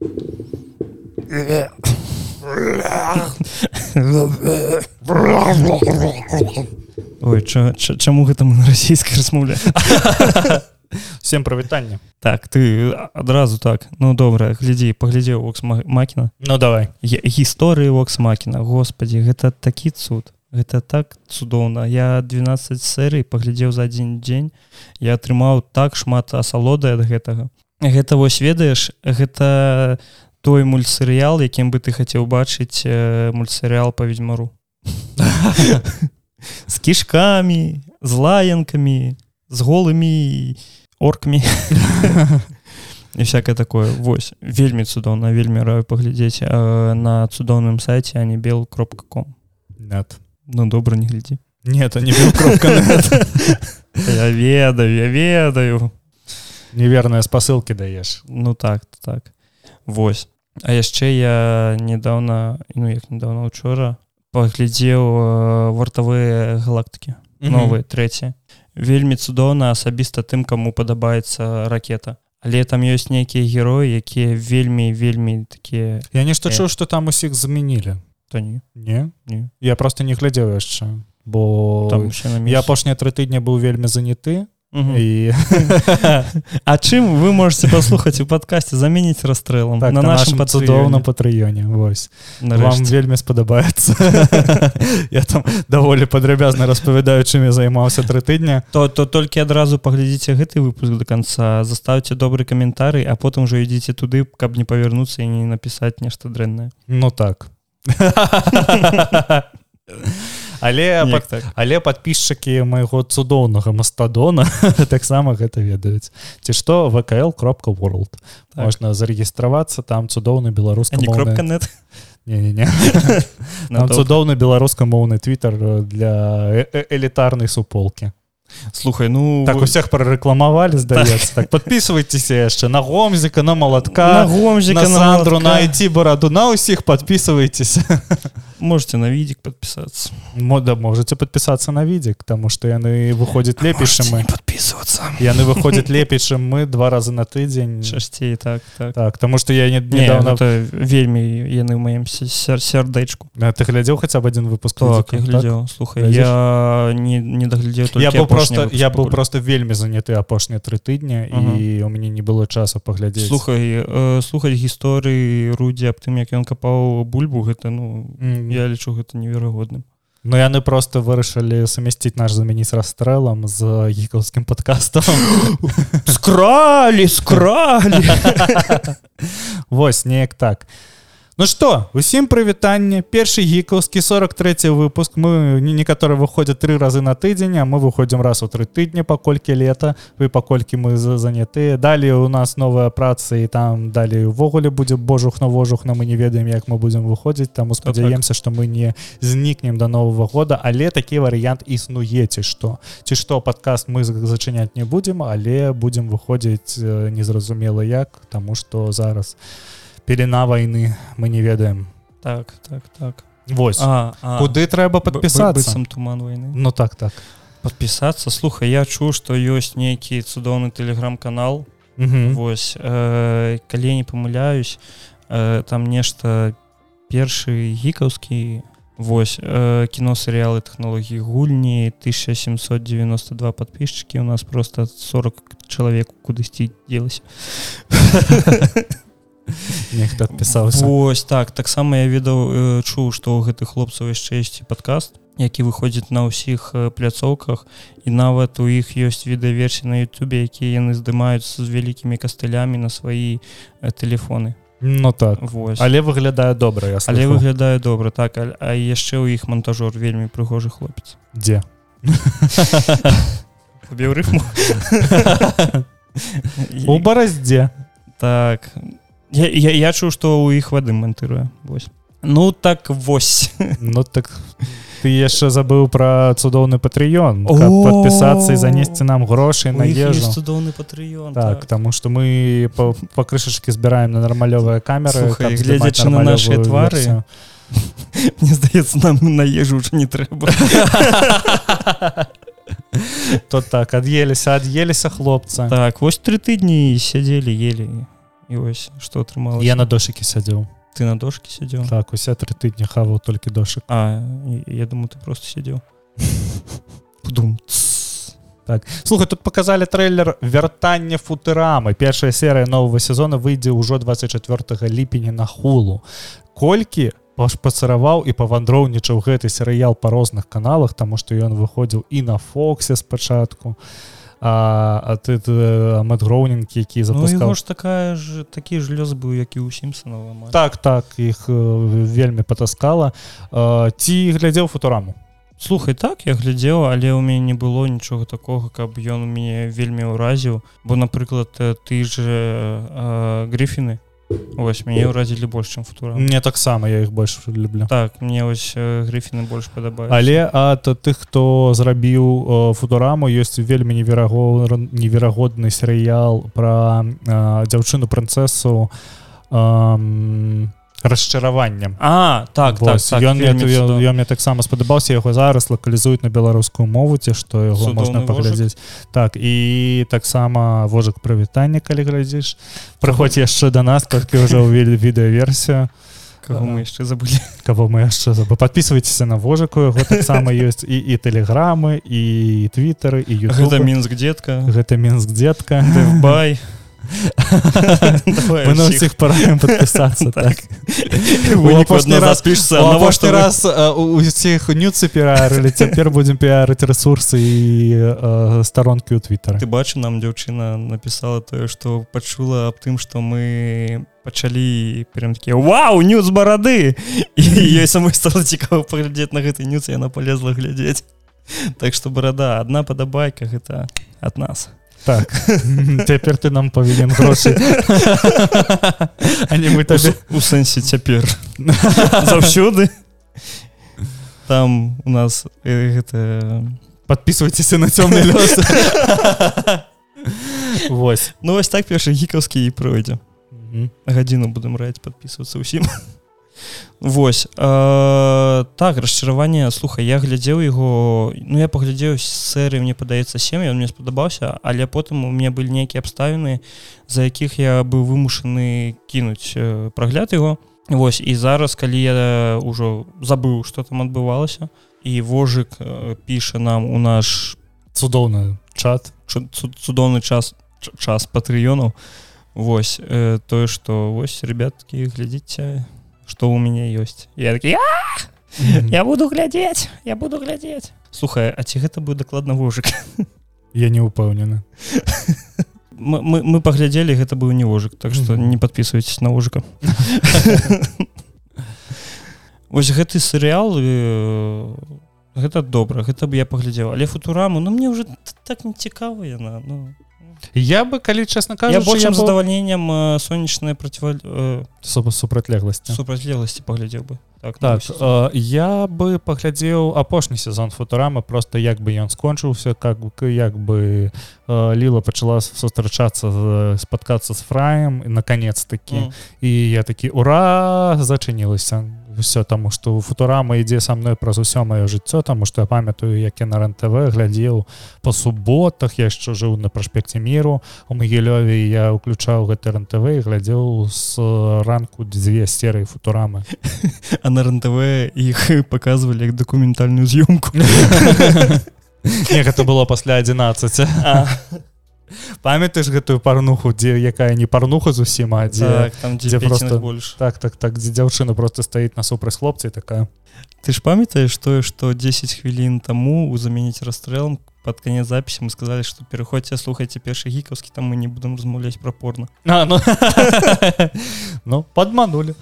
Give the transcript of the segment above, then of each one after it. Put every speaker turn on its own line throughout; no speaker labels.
Ой ча, ча, чаму гэта мы на расійскай размовле
всем прывітанне
так ты адразу так. Ну добра глядзі паглядзеў вокс макіна
Ну давай.
Гісторыі вокс макіна Господі гэта такі цуд. Гэта так цудоўна. Я 12 серый паглядзеў за адзін дзень. Я атрымаў так шмат асалоды ад гэтага гэта вось ведаеш гэта той мультсерыял якім бы ты хацеў бачыць мультсерыял па ведьзьмару з кішкамі з лаянкамі з голымі оркамі. І всякое такое. Вось вельмі цудоўна вельмі раю паглядзець на цудоўным сайце а не бел кропка ком
нет.
Ну добра не глядзі.
Нет не
я ведаю я ведаю
неверныя спасылкі даеш
ну так так. Вось. А яшчэ я недавно ну як недавно учора паглядзеў вартавыя галактыкі. Новыя трэція. Вельмі цудоўна асабіста тым каму падабаецца ракета. Але там ёсць нейкія героі якія вельмі вельмі такія
я нешта чуў што там усіх замянілі
то не.
Не?
Не.
Я просто не глядзеў яшчэ бо
там
я апошнія тры тыдня быў вельмі заняты. І
А чым вы можете паслухаць у падкасці заменіць расстрэлам
так,
на нашым
цудоўна патрыёне Вось вам вельмі спадабаецца я там даволі падрабязна распавядаю чым я займаўся тры тыдня
то то толькі адразу паглядзіце гэты выпуск до конца заставце добры каментарый а потым ужо ідзіце туды каб не павярнуцца і не напісаць нешта дрэннае
ну так але
Неяк
пад-
так.
але подписчыкі майго цудоўнага мастадона таксама гэта ведаюць. Ці што? вКл кропка world
Так.
можна зарэгістравацца там цудоўны
не кропка нет?
Цудоўны беларускамоўны твиттер для элітарнай суполки
слухай ну
так усіх прарэкламавалі здаецца так. Подписывайтесь яшчэ на гомзіка на
на
малатка
гомзіка
на сандру на айти бараду на ўсіх подписывайтесь.
Можете на відик подписаться
мода можете подписаться на відзік тому что яны выходзяць лепей чым мы
подписываться
яны выходзяць лепей чым мы два разы на тыдзень
часцей так так.
Так тому что я не
Не,
недавно
это вельмі яны ў маім сярдэчку
А ты глядзеў хаця б один выпуск
так, я глядзеў слухай я не не даглядзеў
я быў просто
апошні
я быў просто вельмі заняты апошнія тры тыдня і у мяне не было часу паглядзець.
Слухай э, слухаць гісторыі рудзі аб тым як ён капаў бульбу гэта ну
М,
я лічу гэта неверагодным.
Ну яны просто вырашылі сумясціць наш замяніць расстрэлам з гікаўскім подкастом
скралі скралі!
Вось неяк так Ну что усім прывітанне першы гікаўскі 43 выпуск мы не некаторы выходзяць тры разы на тыдзень а мы выходзім раз у тры тыдні паколькі лета вы паколькі мы за- занятыя далей у нас новая праца і там далей увогуле будзе божух на вожухна мы не ведаем як мы будзем выходзіць таму спадзяемся што мы не знікнем до нового года. Але такі варыянт існуе ці што ці што падкаст мы за- зачыняць не будзем але будзем выходзіць незразумела як таму што зараз пелена войны мы не ведаем
так так так.
Вось
а, а.
куды трэба подпісацца
сам туман войны
Ну так так.
Подпісацца слухай я чуў што ёсць нейкі цудоўны телеграм-канал.
Мгм.
Вось э, калі не памыляюсь э, там нешта першы гікаўскі Вось э, кіно серыялы тэхналогіі гульні 1792 подписчики у нас просто 40 чалавек кудысьці делася
нехта адпісаўся.
Вось так таксама я ведаў э, чуў што ў гэтых хлопцаў яшчэ ёсць падкаст які выходзіць на ўсіх э, пляцоўках. І нават у іх ёсць відэаверсіі на Ютубе якія яны здымаюцца з вялікімі кастылямі на свае э, телефоны
Ну так.
Вось.
Але выглядае добра я
але выглядае добра так а, а яшчэ ў іх монтажор вельмі прыгожы хлопец.
Дзе?
Убіў рыфму
у бараздзе.
Так я, я, я чуў што ў іх вады монтыруе вось ну так вось
Ну так ты яшчэ забыў пра цудоўны патрыён подпісацца і занесці нам грошай на ежу
цудоўны патрыён
так таму што мы па, па крышачкі збіраем на нармалёвыя камеры
гледзячы на нашыя твары. Мне здаецца нам на ежу уже не трэба
то так ад'еліся ад'еліся хлопца
так вось тры тыдні сядзелі ели і ось што атрымала
я на дошыкі сядзеў
ты на дошке сядзеў
так усе тры тыдні хаваў толькі дошык
А я думаю ты просто сядзеў Пудум.
так слухай тут показалі трейлер вяртання футырамы першая серыя нового сезона выйдзе ўжо 24 ліпеня на хулу. Колькі пашпацараваў і павандроўнічаў гэты серыял па розных каналах тому што ён выходзіў і на фоксе спачатку а, а ты мэтгроўнінг які
Ну,
запускаў
яго ж такая ж такі ж лёс быў як і ў сімпсонова
так так іх э, вельмі патаскала э, ці глядзеў футураму
Слухай так я глядзеў але ў мяне не было нічога такога каб ён мяне вельмі ўразіў бо напрыклад э, ты же э, грифіны Вось мяне ўразілі больш чым футура
мне таксама я іх больш люблю.
Так мне ось э, грифіны больш падабаюць
але ад тых хто зрабіў э, футураму ёсць вельмі неверагодны неверагодны серыял про э, дзяўчыну прынцэсу э, расчараваннем
А так так,
Вось,
так
ён мне
вельмі цудоўна.
ён мне таксама спадабаўся яго зараз лакалізуюць на беларускую мову ці што яго
Цудоўны
можна паглядзець. Так і таксама вожык прывітання калі глядзіш. Прыходзь яшчэ да нас толькі ўжо ўвелі відэаверсію.
Каго мы яшчэ забылі?
Кого мы яшчэ забы подписывайтеся на вожыку яго таксама ёсць. І і тэлеграмы і твиттары і
гэта мінск дзетка.
Гэта мінск дзетка.
Бай
мы на ўсіх параем подпісацца так.
запішся
У
навошта
апошні раз. э, у усіх нюцы піарылі цяпер будзем піарыць ресурсы і э, старонкі ў твиттары
ты бачу нам дзяўчына напісала тое што пачула аб тым што мы пачалі прям такі Вау нюц барады і ёй самой стала цікава паглядзець на гэты нюц яна полезла глядзець Так што барада адна падабайка гэта ад нас
так. Цяпер ты нам павінен грошы не мы
у,
табе
с- у сэнсе цяпер заўсёды там у нас э, гэта
подписывайтеся на цёмны лёс Вось
ну вось так першы гікаўскі і пройдзе гадзіну будем раць подписываться ўсім Вось э, так расчараванне слухай я глядзеў яго ну я паглядзеў серы мне падаецца сем ён мне спадабаўся але потым у меня былі нейкія абставіны за якіх я быў вымушаны кінуць э, прагляд его Вось і зараз калі я ўжо забыў что там адбывалася і вожык э, піша нам у наш
цудоўны чат.
Цудоўны час час патрыёнаў. Вось э, тое што вось ребяткі глядзіце што ў мяне ёсць я такі «А, я буду глядзець я буду глядзець слухай а ці гэта быў дакладна вожык
я не упэўнены
мы, мы, мы паглядзелі гэта быў не вожык так
Мгм.
не подписывайтесь на вожыка Вось гэты серыял э, гэта добра гэта б я паглядзеў. Але футураму ну мне уже так не цікава яна ну
я бы калі чесна
я
кажучы
большим
я б-
задавальненнем э, сонечная проціва э,
су- супрацьлегласці
супрацьлегласці паглядзеў бы. Так,
так
новы сезон.
э, я бы паглядзеў апошні сезон футурамы просто як бы ён скончыўся как бы як бы э, ліла пачала сустрачацца з- спаткацца з фраем і наконец таки
Мгм.
і я такі ура! Зачынілася все таму что футурама ідзе са мной праз усё маё жыццё таму што я памятаю як я на рен-тв глядзеў по суботах я яшчэ жыў на праспекце міру у магілёве я ўключаў гэты рен-тв і глядзеў з ранку дзве серыі футурамы
а на рнтв іх показывалі як дакументальную з'ёмку.
Не гэта было пасля 11 памятаеш гэтую парнуху дзе якая не парнуха зусім а дзе
так, там
дзе
дзе
просто-
больш.
Так так так дзе дзяўчына просто стаіць насупраць хлопца і такая.
Ты ж памятаеш тое што 10 хвілін таму у замяніць расстрэлам под канец запіси мы сказали что пераходзьце слухайце першы гікаўскі там мы не будем размаўляць пра порно
а, ну, ну падманули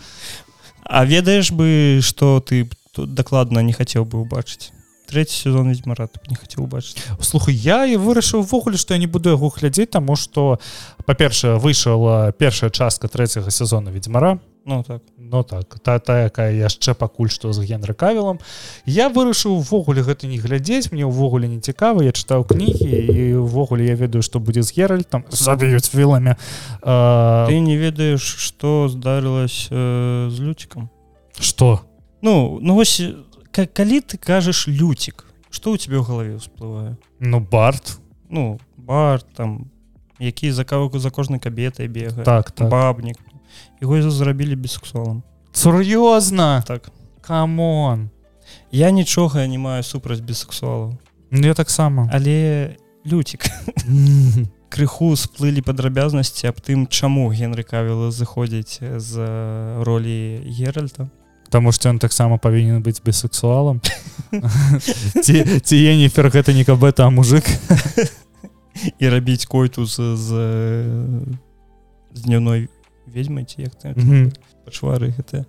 А ведаеш бы что ты дакладна не хацеў бы убачыць третий сезон ведьмара не хацеў убачыць
слухай я і вырашыў увогуле што я не буду яго глядзець таму што па-першае выйшала першая частка трэцяга сезона ведьмара
ну так.
Ну так. Та та якая яшчэ пакуль што з генры кавілам я вырашыў увогуле гэта не глядзець мне ўвогуле не цікава я чытаў кнігі і увогуле я ведаю што будзе з геральтам заб'юць віламі.
Ты не ведаеш что здарылась э, з люцікам
что
ну ну вось калі ты кажаш люцік что у тебе ў галаве ўсплывае?
Ну барт
ну бар там які за кавыку за кожнай кабетай бегае.
Так так.
Бабнік. Яго зрабілі бісексуалам.
Сур'ёзна!
Так.
Камон!
Я нічога не маю супраць бісексуалаў.
Ну, я таксама.
Але люцік крыху сплылі падрабязнасці аб тым чаму генры кавіла зыходзіць з ролі геральта
Таму што ён таксама павінен быць бісексуалам ці, енефер гэта не кабета а мужик.
І рабіць койту з з, днёвной ведьмай ці як пачвары гэта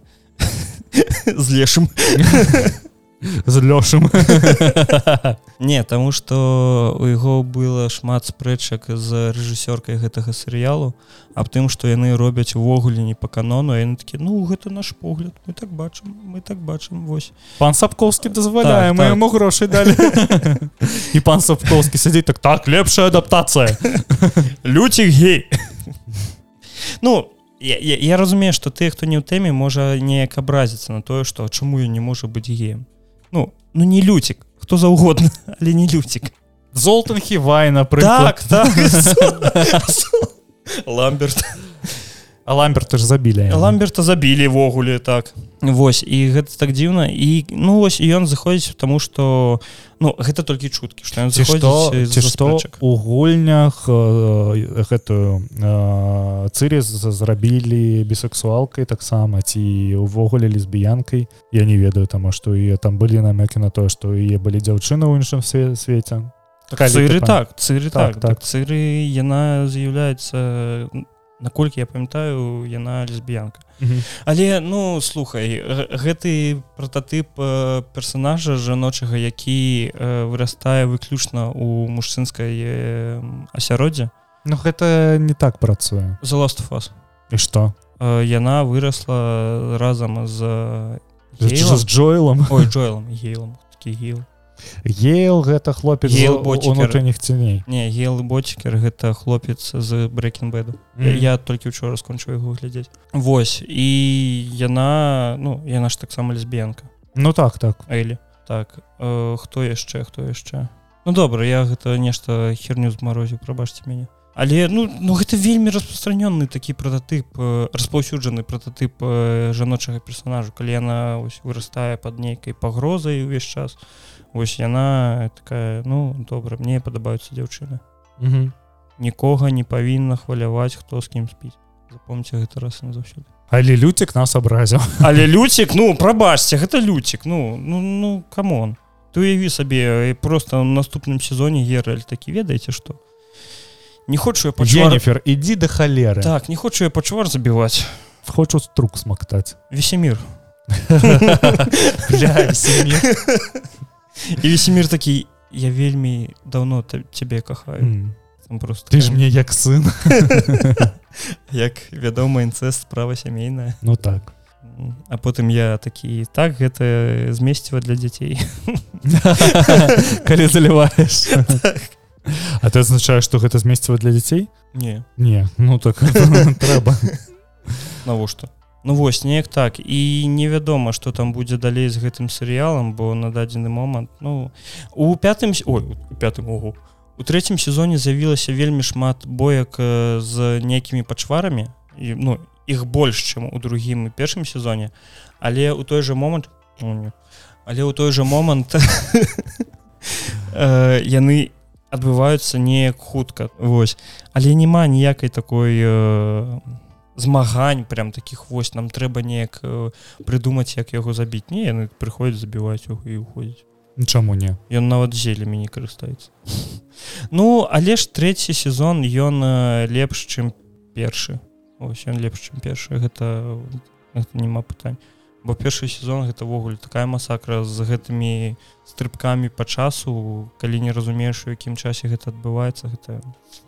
з лешым
з лёшым
не таму што у яго было шмат спрэчак з рэжысёркай гэтага серыялу аб тым што яны робяць увогуле не па канону а яны такі ну гэта наш погляд мы так бачым мы так бачым вось
пан сапковскі дазваляе
Так,
мы
так.
яму грошай далі. І пан сапковскі сядзіць так так лепшая адаптацыя
люцік гей. Ну я, я, я разумею што ты хто не ў тэме можа неяк абразіцца на тое што чаму ён не можа быць геем ну ну не люцік хто заўгодна але не люцік
золтан хівай напрыклад
так так. Ламберт
а ламберта ж забілі
ламберта забілі ввогуле так. Вось і гэта так дзіўна. І ну вось і ён заходзіць тому что ну гэта толькі чуткі што ён
што
заходзіць
ці што у гульнях э, гэтую э, цырі зрабілі бісексуалкай таксама ці увогуле лесбіянкай. Я не ведаю таму што і там былі намёкі на тое што яе былі дзяўчыны ў іншым све свеце.
Цыры
пам-
так цыры
Так,
так,
так.
так. цыры яна з'яўляецца наколькі я памятаю яна лесбіянка. Але ну слухай гэты прататып э, персонажа жаночага які э, вырастае выключна у мужчынскай э, асяроддзе.
Ну гэта не так працуе.
За last us.
І што?
Э, яна вырасла разам з
з
Гейлам.
Джойлом
ой джойлом гейлом. Такі гейл
Гейл гэта хлопец унутрэнніх ценей.
Не гейл ботчикер гэта хлопец з брекенбеду
Мгм.
Я, я толькі учора скончыў яго глядзець. Вось і яна ну яна ж таксама лесбіянка.
Ну так так.
Элі. Так э, хто яшчэ хто яшчэ? Ну добра я гэта нешта херню змарозіў прабачце мяне але ну ну гэта вельмі распрастранённы такі прататып э, распаўсюджаны прататып э, жаночага персонажу калі яна ось вырастае под нейкай пагрозай увесь час ось яна такая ну добра мне падабаюцца дзяўчыны. Нікога не павінна хваляваць хто з кім спіць. Запомніце гэта раз і назаўсёды.
Але люцік нас абразіў.
Але люцік ну прабачце гэта люцік ну ну ну камон. Ты уяві сабе і просто ў наступным сезоне гераль такі ведаеце што не хочу я пачвар...
Енефер ідзі да халеры
так не хочу я пачвар забіваць
хочу струк смактаць
весемир. І весемир. Такі я вельмі давно та- цябе кахаю просто
ты ж мне як сын.
Як вядома інцест справа сямейная
ну так.
А потым я такі так гэта змесціва для дзяцей
калі заліваеш А ты азначаеш што гэта змесціва для дзяцей
не.
Не ну так трэба
навошта Ну вось неяк так. І невядома што там будзе далей з гэтым серыялам бо на дадзены момант ну у пятым ой у пятым угу у трэцім сезоне з'явілася вельмі шмат боек э, з нейкімі пачварамі і ну іх больш чым у другім і першым сезоне. Але у той же момант не. але ў той же момант э, яны адбываюцца неяк хутка. Вось. Але няма ніякай такой э, змагань прям таких вось нам трэба неяк э, прыдумаць як яго забіць. Не яны прыходзяць забіваць і уходзіць
чаму не?
Ён нават зелямі не карыстаецца. Ну але ж трэці сезон ён э, лепш чым першы. Ось ён лепш чым першы. Гэта, гэта няма пытань бо першы сезон гэта ввогуле такая масакра з гэтымі стрыбкамі па часу калі не разумееш у якім часе гэта адбываецца гэта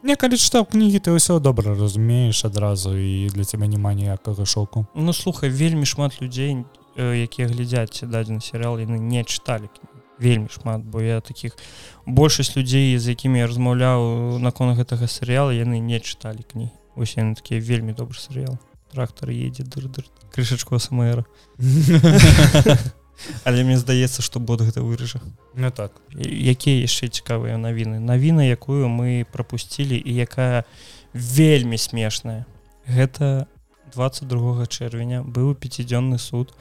не калі чытаў кнігі ты ўсё добра разумееш адразу і для цябе няма ніякага шоку.
Ну слухай вельмі шмат людзей э, якія глядзяць дадзены серыал яны не чыталі кнігі. вельмі шмат бо я таких большасць людзей з якімі я размаўляў наконт гэтага серыяла яны не чыталі кнігі. Ось яны такія вельмі добры серыял трактор едзе дыр-дыр крышачку смр. Але мне здаецца што бот гэта выража
не так.
Якія яшчэ цікавыя навіны? Навіна якую мы пропусцілі і якая вельмі смешная. Гэта 22 чэрвеня быў пяцідзённы суд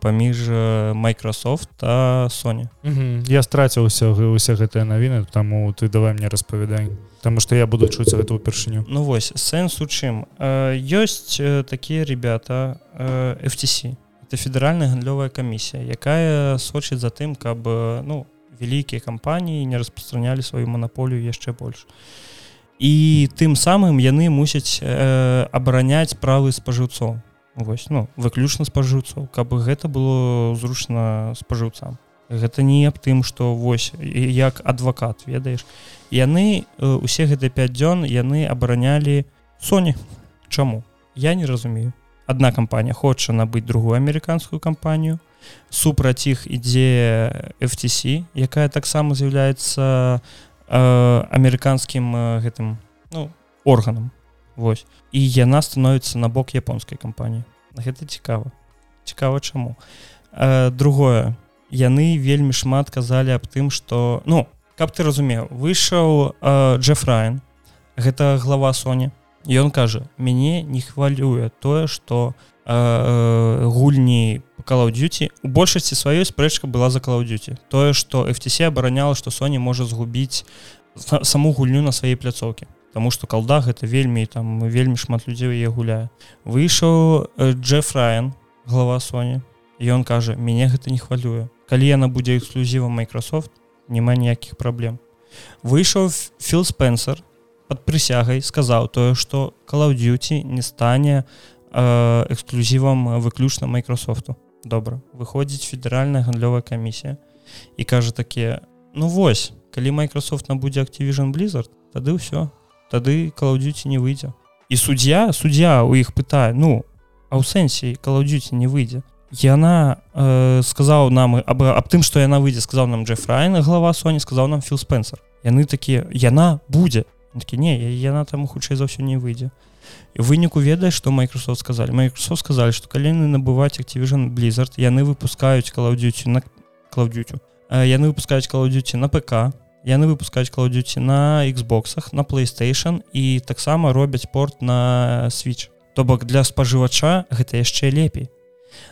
паміж Microsoft а Sony.
Я страціў усё усе гэтыя навіны таму ты давай мне распавядай Таму што я буду чуць гэта ўпершыню
Ну вось сэнс у чым? Ёсць такія ребята FTC это федэральная гандлёвая камісія якая сочыць за тым каб ну вялікія кампаніі не распастранялі сваю манаполію яшчэ больш. І тым самым яны мусяць э, абараняць правы спажыўцоў. Вось ну выключна спажыўцоў каб гэта было зручна спажыўцам гэта не аб тым што вось як адвакат ведаеш. Яны усе гэты 5 дзён яны абаранялі Соні Чаму? Я не разумею. Одна кампанія хоча набыць другую амерыканскую кампанію. Супраць іх ідзе FTC якая таксама з'яўляецца э, амерыканскім э, гэтым ну, органам. Вось. І яна становіцца на бок японскай кампаніі. Гэта цікава. Цікава чаму? Э, другое яны вельмі шмат казалі аб тым что ну каб ты разумеў выйшаў э, Джеф Райан гэта глава Соні ён кажа мяне не хвалюе тое что э, гульні калаўдюці у большасці сваёй спрэчка была за калаўдюці тое что FTC абараняла что Соні можа згубіць саму гульню на сваей пляцоўке Таму что калда гэта вельмі там вельмі шмат людзей яе гуляе выйшаў э, Джеф Райан глава Соні ён кажа мяне гэта не хвалюе калі яна будзе эксклюзівам Microsoft няма ніякіх праблем. Выйшаў філ спенсер под прысягай сказаў тое что калаўдюці не стане эксклюзівам выключна Microsoftу добра выходзіць федэральная гандлёвая камісія і кажа такія ну вось калі Microsoft набудзе Activision blizzard тады ўсё тады калаўдюці не выйдзе і суддзя суддзя у іх пытае ну а ў сэнсе калаўдюці не выйдзе яна э, сказаў нам аб, аб тым што яна выйдзе сказаў нам Джеф Райна глава Соні сказаў нам філ спенсер. Яны такія яна будзе такі не яна там хутчэй за ўсё не выйдзе выніку ведае што Microsoft сказалі Microsoft сказалі што калі яны набываць Activision blizzard яны выпускаюць калаўдюці на клаўдюцю яны выпускаюць калаўдюці на ПК яны выпускаюць калаўдюці на Xбоксах на PlayStation і таксама робяць порт на switch. То бок для спажывача гэта яшчэ лепей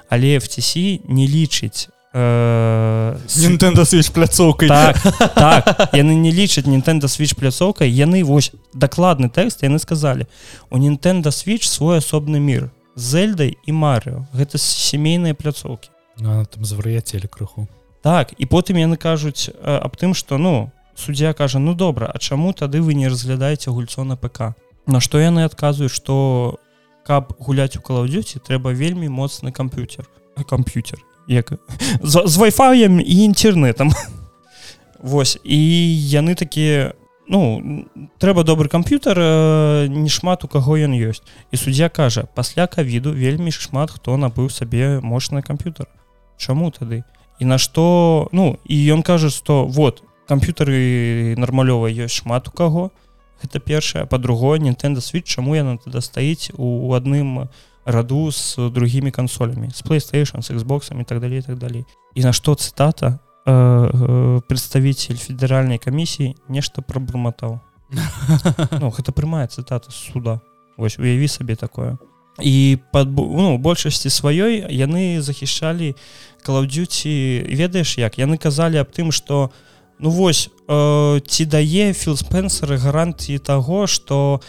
але FTC не лічыць
э, Nintendo switch пляцоўкай.
Так, так, яны не лічаць Nintendo switch пляцоўкай. Яны вось дакладны тэкст яны сказалі у Nintendo switch свой асобны мір. Зельдай і Марыо гэта сямейныя пляцоўкі
ну, там звар'яцелі крыху.
Так і потым яны кажуць э, аб тым что ну суддзя кажа ну добра А чаму тады вы не разглядаеце гульцо на ПК На што яны адказваюць что каб гуляць у калаўдзюці трэба вельмі моцны камп'ютер камп'ютер як? З, з вайфаем і інтернетам Вось і яны такія ну трэба добры камп'ютер не шмат у каго ён ёсць. І суддзя кажа пасля кавіду вельмі шмат хто набыў сабе мощны камп'ютер Чаму тады? І на што ну і ён кажа што вот камп'ютары нармалёва ёсць шмат у каго гэта першае. По-другое Nintendo switch чаму яна туда стаіць у адным раду с другими кансолямі? С playstation с xboxом и так далее так далей. І на что цитата э, э, представитель федеральной камісіі нешта пробурматаў ну, гэта прямая цитата суда. Вось уяві сабе такое. І под ну, большасці сваёй яны захішалі калаўдюці ведаеш як? Яны казалі аб тым что у Ну вось э, ці дае філ спенсеры гарантіі таго што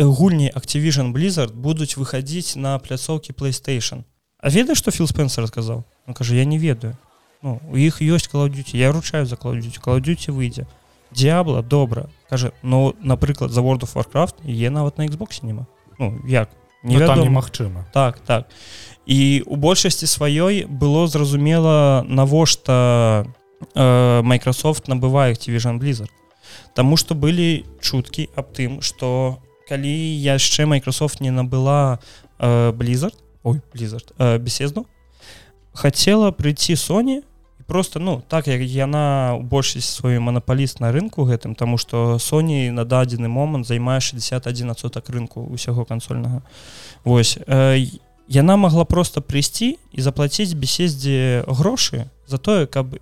гульні Activision blizzard будуць выхадзіць на пляцоўкі playstation? А ведае што філ спенсер сказаў? Ну, кажа я не ведаю ну, у іх ёсць калаўдюці я ручаю за калаўдюці калаўдюці выйдзе. Д'ябла добра. Кажа ну напрыклад за world of warcraft е нават на Xbox няма ну як?
Немагчыма.
Так так. І у большасці сваёй было зразумела навошта на э, Microsoft набывае Activision Blizzard. Таму што былі чуткі аб тым што калі яшчэ Microsoft не набыла э, Blizzard ой Blizzard э, беседну хацела прыйти Sony просто ну так як яна у большасць сваю манапаліст на рынку гэтым тому что Sony на дадзены момант займае 61 адсотак рынку усяго кансольнага. Вось э, яна могла просто прыйсці і заплаціць беседзе грошы за тое каб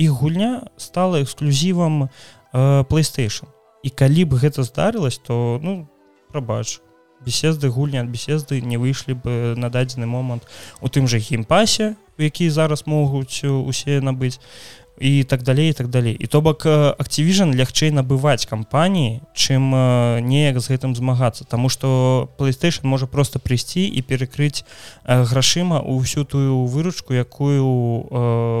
іх гульня стала эксклюзівам э, playstation. І калі б гэта здарылась то ну прабач беседы гульні ад беседы не выйшлі бы на дадзены момант у тым жа геймпасе які зараз могуць усе набыць і так далей і так далей і то бок Activision лягчэй набываць кампаніі чым неяк з гэтым змагацца. Таму что playstation можа просто прыйсці і перакрыць грашыма у ўсю тую выручку якую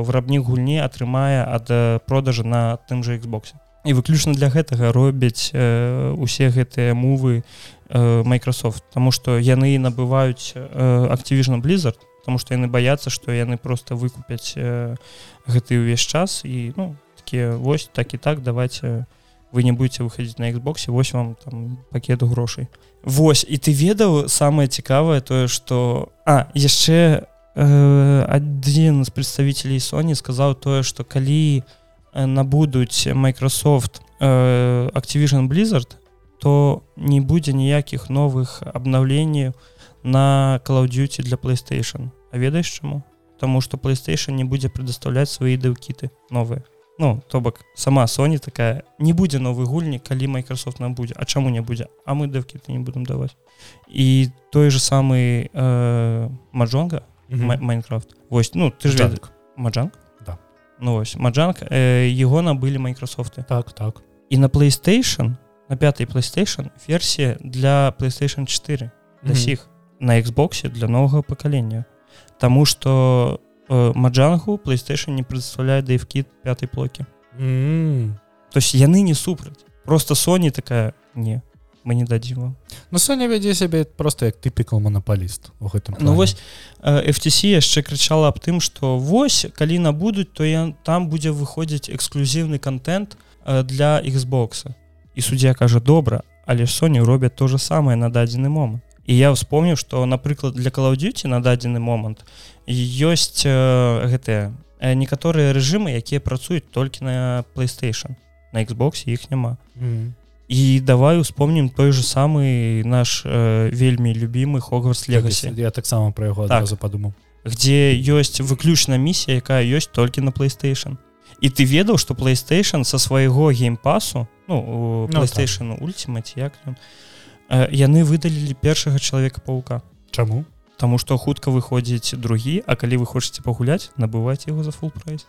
вырабнік гульні атрымае ад продажа на тым жа Xbox. І выключна для гэтага робяць усе гэтыя мувы Microsoft. Таму что яны набываюць Activision blizzard потому что яны баяцца что яны просто выкупяць э, гэты ўвесь час і ну такія вось так і так давайте вы не будете выходить на Xбосе вось вам там пакету грошай. Вось і ты ведаў самое цікавае тое что а яшчэ э, один з представителей Sony сказаў тое что калі набудуць Microsoft э, Activision blizzard то не будзе ніякіх новых обнаўленняў на Call of Duty для PlayStation. А ведаеш чаму? Таму што PlayStation не будзе прадастаўляць свае дэўкіты новыя. Ну то бок сама Sony такая не будзе новы гульні, калі Microsoft нам будзе, А чаму не будзе, А мы дэўкіты не будем даваць. І той же самы э, Маджонга Майнкрафт. Вось ну ты ж Маджанг
да.
Ну вось Маджанг э, его набылі Microsoft
так так.
І на PlayStation на пятой PlayStation версія для PlayStation 4 для сіх. На Xbox для нового пакалення Таму что э, маджангу playstation не прадстаўляе дэйвкіт пятой плокі
mm
то есть яны не супраць просто Sony такая не мы не дадзім вам
Ну Соня вядзе сябе просто як тыпікал монополіст у гэтым
Ну вось э, FTC яшчэ крычала аб тым что вось калі набудуць то я там будзе выходзіць эксклюзіўны контент э, для Xbox і суддзя кажа добра але Sony робяць то же самае на дадзены момант і я вспомню что напрыклад для калаўдзюці на дадзены момант ёсць э, гэтыя некаторыя рэжымы якія працуюць толькі на playstation на Xbox іх няма
mm -hmm.
і давай успомнім той же самый наш э, вельмі любимый хогварс легасі
я таксама про яго так. падумаў
где ёсць выключна місія якая ёсць толькі на playstation і ты ведаў что playstation со свайго геймпасу ну, ну playstation так. ультимate як ён яны выдалілі першага чалавека паука
Чаму?
Таму што хутка выходзіць другі А калі вы хочаце пагуляць набываць яго за фул прайс.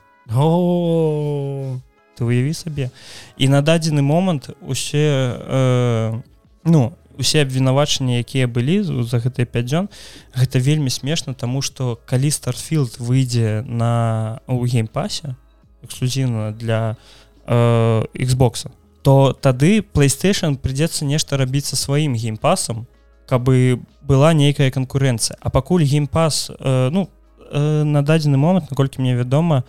Ты выяві сабе. І на дадзены момант усе э, ну усе абвінавачанні якія былі за гэтыя 5 дзён гэта вельмі смешна тому что калі старфілд выйдзе на у геймпасе эксклюзіўна для э, Xбокса то тады playstation придется нешта рабіць са сваім геймпасам кабы была нейкая канкурэнцыя. А пакуль геймпас э, ну э, на дадзены момант наколькі мне вядома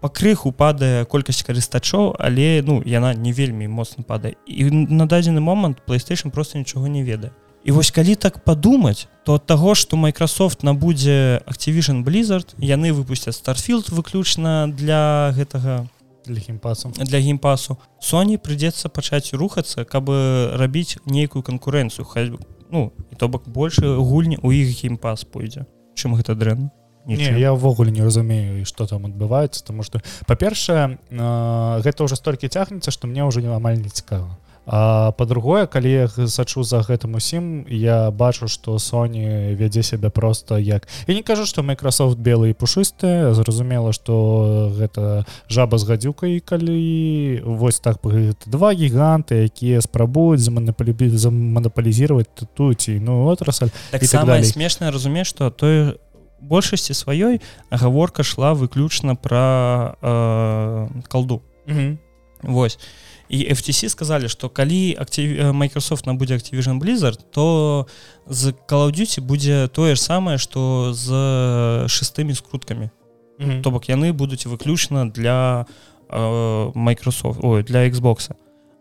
пакрыху падае колькасць карыстачоў але ну яна не вельмі моцна падае. І на дадзены момант playstation просто нічога не ведае. І вось калі так падумаць то ад таго што Microsoft набудзе Activision blizzard яны выпусцяць starfield выключна для гэтага для
геймпасу
для геймпасу Sony прыйдзецца пачаць рухацца каб рабіць нейкую канкурэнцыю хай ну і то бок больше гульні у іх геймпас пойдзе чым гэта дрэнна
Не, я ўвогуле не разумею что там адбываецца тому что па-першае гэта ўжо столькі цягнецца што мне ўжо не амаль не цікава по-другое калі я сачу за гэтым усім я бачу что Sony вядзе сябе просто як я не кажу что Microsoft белые пушыстыя зразумела что гэта жаба з гадзюкай калі вось так два гіганты якія спрабуюць заманапалюбіць заманапалізировать ту ці ну отрасль
так самое смешна разумець что той большасці сваёй гаворка шла выключна про э, колду Вось і FTC сказалі што калі актив Microsoft набудзе Activision blizzard то з Duty будзе тое ж самае што з шестымі скруткамі mm -hmm. то бок яны будуць выключна для э, Microsoft ой, для Xbox.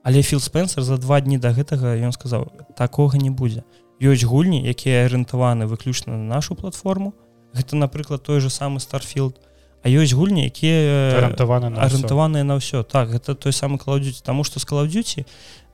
Але філ спенсер за два дні да гэтага ён сказаў такога не будзе ёсць гульні якія арыентаваны выключна на нашу платформу. Гэта напрыклад той же самы старфілд то А ёсць гульні якія
арыентаваны
арыентаваныя на ўсё так гэта той самы кладзюць таму што з кладзюці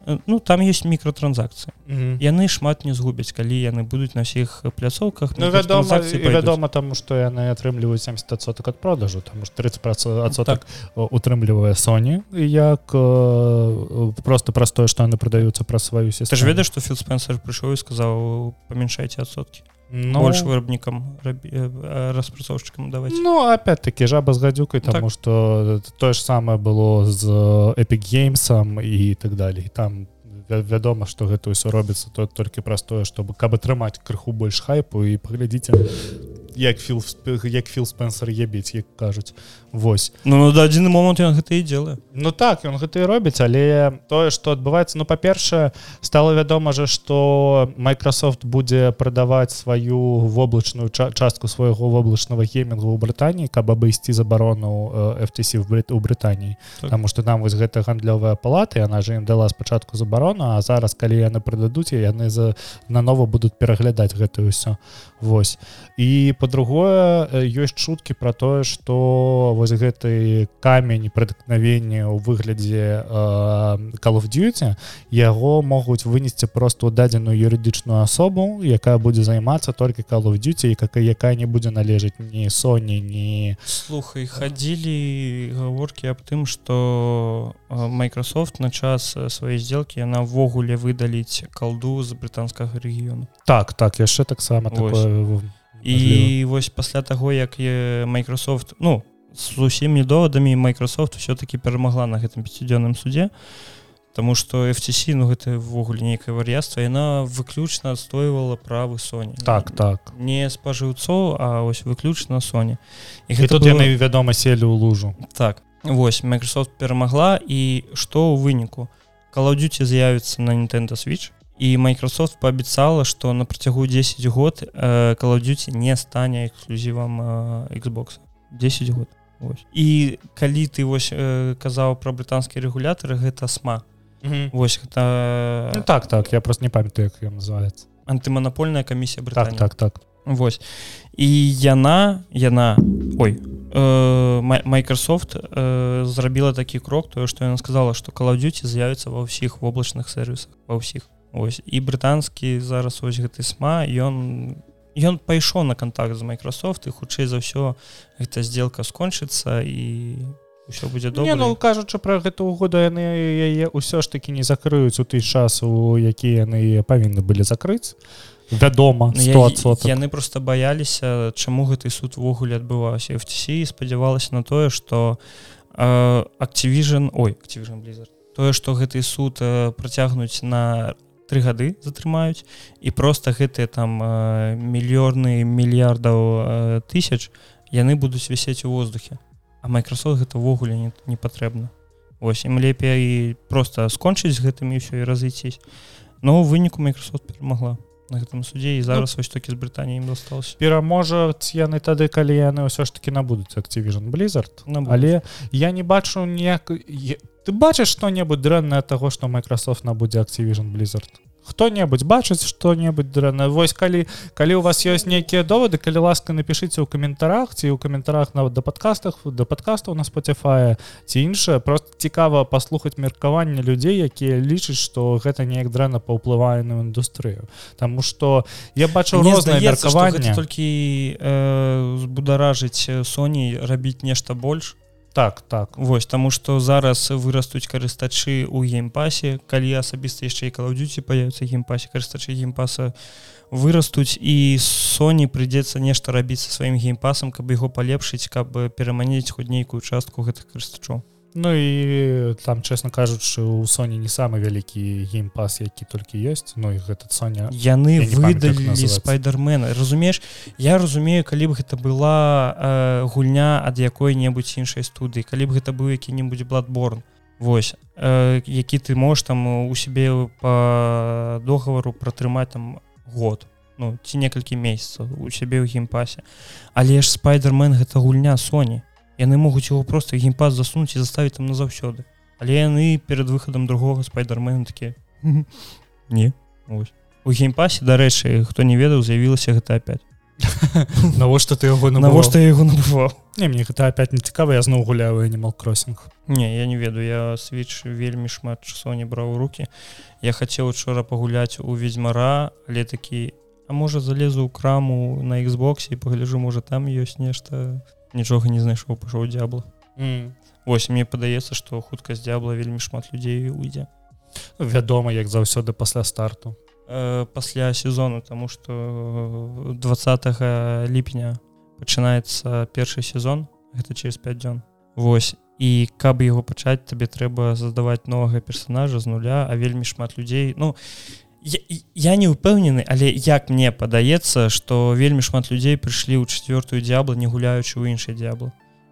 Э, ну там есть мікротранзакцыі
Мгм.
яны шмат не згубяць калі яны будуць на ўсіх пляцоўках
Ну, вядома, вядома таму што яны атрымліваюць 70соток ад продажу таму што 30 адсотак
Так.
утрымлівае Sony. Як э, просто простое што яны прадаюцца праз сваю
ты ж
сістэму
ведаеш што філ спенсер прыйшоў і сказаў памяншайце адсоткі
ну,
больш вырабнікам рабі- э, э, распрацоўшчыкам даваць
Ну опять-таки жаба з гадзюкай
Так.
таму што тое ж самае было з Epic геймсам і так далей там вя- вядома што гэта ўсё робіцца то толькі простое чтобы каб атрымаць крыху больш хайпу і паглядзіце як філ як філ спенсер ебіць як кажуць Вось.
Ну на дадзены момант ён гэта і делае.
Ну так ён гэта і робіць але тое што адбываецца ну па-першае стала вядома же што Microsoft будзе прадаваць сваю воблачную ча частку свайго воблачнага геймінгу ў Брытаніі каб абысці забарону э, FTC в Брыт у Брытаніі.
Так.
Таму што там вось гэта гандлёвая палата яна же ім дала спачатку забарону а зараз калі яны прададуць яны за нанова будуць пераглядаць гэта ўсё. Вось. І по-другое э, ёсць чуткі про тое что вось гэты камень праткновення ў выглядзе э, Call of Duty яго могуць вынесці просто ў дадзеную юрыдычную асобу якая будзе займацца толькі Call of Duty і какая якая не будзе належаць ні Sony ні
слухай хадзілі гаворкі аб тым что Microsoft на час э, сваёй сделки яна ввогуле выдаліць калду з брытанскага рэгіёну
так так яшчэ таксама такое
і вось пасля таго як Microsoft ну з усімі довадамі Microsoft все-таки перамагла на гэтым пяцідзённым суде Таму что FTC ну гэта ввогуле нейкае вар'яцтва яна выключна адстойвала правы Sony.
Так так.
Не спажыўцоў а ось выключна Sony.
І тут
было-
яны вядома селі ў лужу.
Так вось Microsoft перамагла і што ў выніку Call of Duty з'явіцца на Nintendo Switch і Microsoft паабяцала што на працягу 10 год э, Call of Duty не стане эксклюзівам э, Xbox. 10 год. Вось. і калі ты вось э, казаў пра брытанскія рэгулятары гэта сма Вось гэта
ну, так так я просто не памятаю як называется.
Антыманапольная камісія
так
Брытані
так так.
Вось. І яна яна ой э, Microsoft э, зрабіла такі крок тое што яна сказала што Call of Duty з'явіцца ва ўсіх воблачных сервісах ва ўсіх ось і брытанскі зараз ось гэты сма ён ён пайшоў на контакт з Microsoft і хутчэй за ўсё гэта сделка скончыцца і ўсё будзе
Не, ну
добра
кажучы пра гэту угоду яны яе ўсё ж такі не закрыюць у той час у які яны павінны былі закрыць. Вядома
Ну, я-
100
яны просто баяліся чаму гэты суд увогуле адбываўся. FTC спадзявалася на тое что Activision ой Activision Blizzard тое что гэты суд працягнуць на три гады затрымаюць. І просто гэтыя там э, мільёрны мільярдаў э, тысяч яны будуць вісець у воздухе. А Microsoft гэта ўвогуле не, не патрэбна. Ось ім лепей просто скончыць гэтымі ўсё і разыйціць но ў выніку Microsoft перамагла на гэтым суде і зараз вось такі з Брытаніі ім дасталася
пераможаць яны тады калі яны ўсё ж таки набудуць Activision Blizzard.
Набудуць.
але я не бачу ніяк ты бачыш што-небудзь дрэннае таго што Microsoft набудзе Activision Blizzard? Хто-небудзь бачыць што-небудзь дрэнна вось калі калі у вас ёсць нейкія доводы калі ласка напішыце ў каментарах ці ў каментарах нават да падкастах да падкастаў на Spotify ці іншае просто цікава паслухаць меркаванне людзей якія лічаць што гэта неяк дрэнна паўплывае на індустрыю. Таму што я бачу
Мне
розныя меркаванне
толькі э, збударажыць э, Sony рабіць нешта больш
так так.
Вось таму што зараз вырастуць карыстачы ў геймпасе. Калі асабіста яшчэ і калаўдзюці паяюцца геймпасе карыстачы геймпаса вырастуць і Sony прыйдзецца нешта рабіць са сваім геймпасам каб яго палепшыць каб пераманіць хоць нейкую частку гэтых карыстачоў
Ну і там чесно кажучы у Sony не самы вялікі геймпас які толькі ёсць Ну і гэта Соня
яны
Я называецца.
спайдермена разумееш я разумею калі б гэта была э, гульня ад якой-небудзь іншай студыі калі б гэта быў які-небудзь бладборн Вось э, які ты можаш там у сябе по договору пратрымаць там год ну ці некалькі месяцаў у сябе ў геймпасе. Але ж спайдермен гэта гульня Sony яны могуць яго просто геймпас засунуць і заставіць там назаўсёды але яны перад выхадам другога спайдермена такія не Ось. у геймпасе дарэчы хто не ведаў з'явілася гэта опять
навошта ты яго
навошта яго набываў
не мне гэта опять не цікава я зноў гуляю animal кроссинг
не я не ведаю я switch вельмі шмат часоў не браў руки. Я хацеў учора пагуляць у ведьзьмара але такі а можа залезу ў краму на Xбосе і пагляжу можа там ёсць нешта нічога не знайшоў пашоў дзябла mm. Вось мне падаецца што хутка з дзябла вельмі шмат людзей уйдзе
вядома як заўсёды пасля старту.
Э, пасля сезону тому что 20 ліпеня пачынаецца першы сезон гэта через 5 дзён. Вось і каб яго пачаць табе трэба задаваць новага персонажа з нуля а вельмі шмат людзей ну я, я не ўпэўнены але як мне падаецца что вельмі шмат людзей прыйшлі ў четвертую дзябла не гуляючы ў іншай дзябла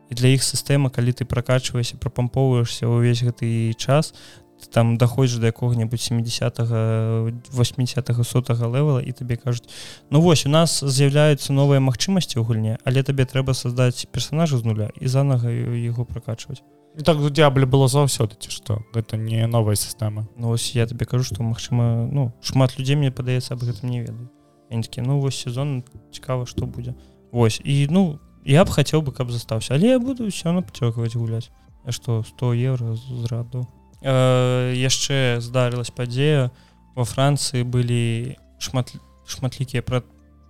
і для іх сістэма калі ты прокачваешься прапампоўваешься ўвесь гэты час там даходзіш да якога-небудзь 70 80 сотага левела і табе кажуць Ну вось у нас з'яўляюцца новыя магчымасці ў гульне але табе трэба создаць персонажа з нуля і занага яго прокачваць
так дзябле было заўсёды ці што гэта не новая сістэма
Ну вось я табе кажу што магчыма ну шмат людзей мне падаецца аб гэтым не ведаю такі ну вось сезон цікава што будзе Вось і ну я б хацеў бы каб застаўся але я буду все напцёкваць гуляць што 100 евро зраду э, яшчэ здарылась падзея во францыі былі шмат шматлікія пра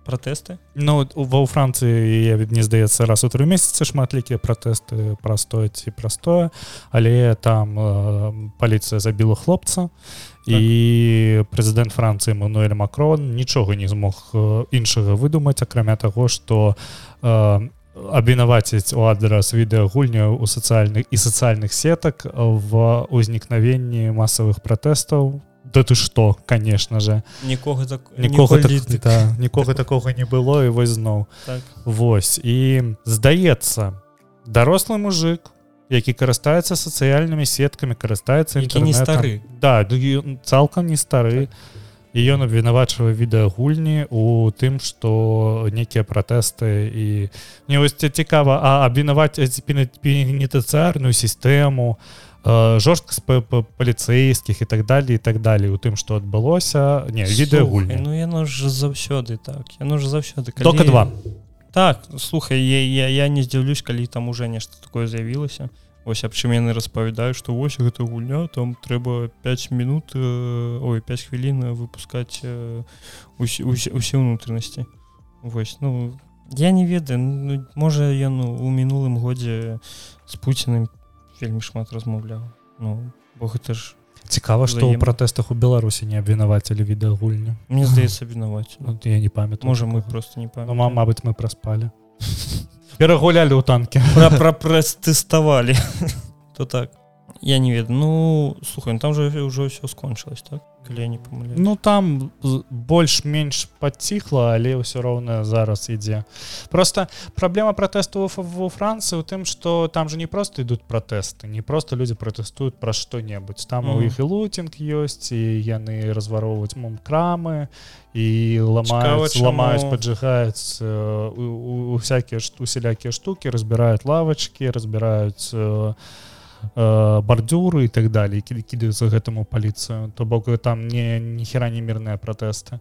пратэсты
Ну ва ў францыі не здаецца раз у тры месяцы шматлікія пратэсты прастое ці прастое але там э, паліцыя забіла хлопца так. і прэзідэнт францыі мануэль макрон нічога не змог э, іншага выдумаць акрамя таго што э, абвінаваціць у адрас відэагульняў у сацыяльных і сацыяльных сетак в узнікнавенні масавых пратэстаў да ты што конечно же
нікога так
нікога так, да, нікога такога не было і вось зноў так. Вось і здаецца дарослы мужик які карыстаецца сацыяльнымі сеткамі карыстаецца
не стары
да цалкам не стары так і ён абвінавачвае відэагульні у тым што некія пратэсты і не вось цікава а абвінаваць пенітацыярную сістэму жорсткасць паліцэйскіх і так далее і так далее у тым што адбылося не відэагульні
Ну яно ж заўсёды так. Яно ж заўсёды
только два.
Так слухай я, я, я не здзіўлюсь калі там уже нешта такое з'явілася ось аб чым яны распавядаюць што вось гэта гульня там трэба 5 мінут э, ой 5 хвілін выпускаць э, усе ўнутранасці вось ну я не ведаю ну, можа ён у мінулым годзе з пуціным вельмі шмат размаўляў ну бо гэта ж
цікава што ў пратэстах у беларусі не абвінавацілі відэагульню
мне здаецца абвінаваць
ну, я не памятаю
можа мы просто не
ну, мабыць мы праспалі перагулялі ў танке
пратэставалі то так я не ведаю ну слухай там же ўжо ўсё скончылось так? Калі не памыляю
ну там больш-менш подціхла але ўсё роўна зараз ідзе просто праблема пратэсту во францыі у тым что там же не просто ідуць пратэсты не просто людзі пратэстуюць пра што-небудзь там у іх і лутинг ёсць і яны развароўваюць мом крамы і ламаюць ламаюць поджигаюць у всякие усялякія штуки разбіраюць лавачки разбіраюць у Э, бардюры і так далее кі кідаюцца гэтаму паліцыю то бок там не ніхера не мірныя пратэсты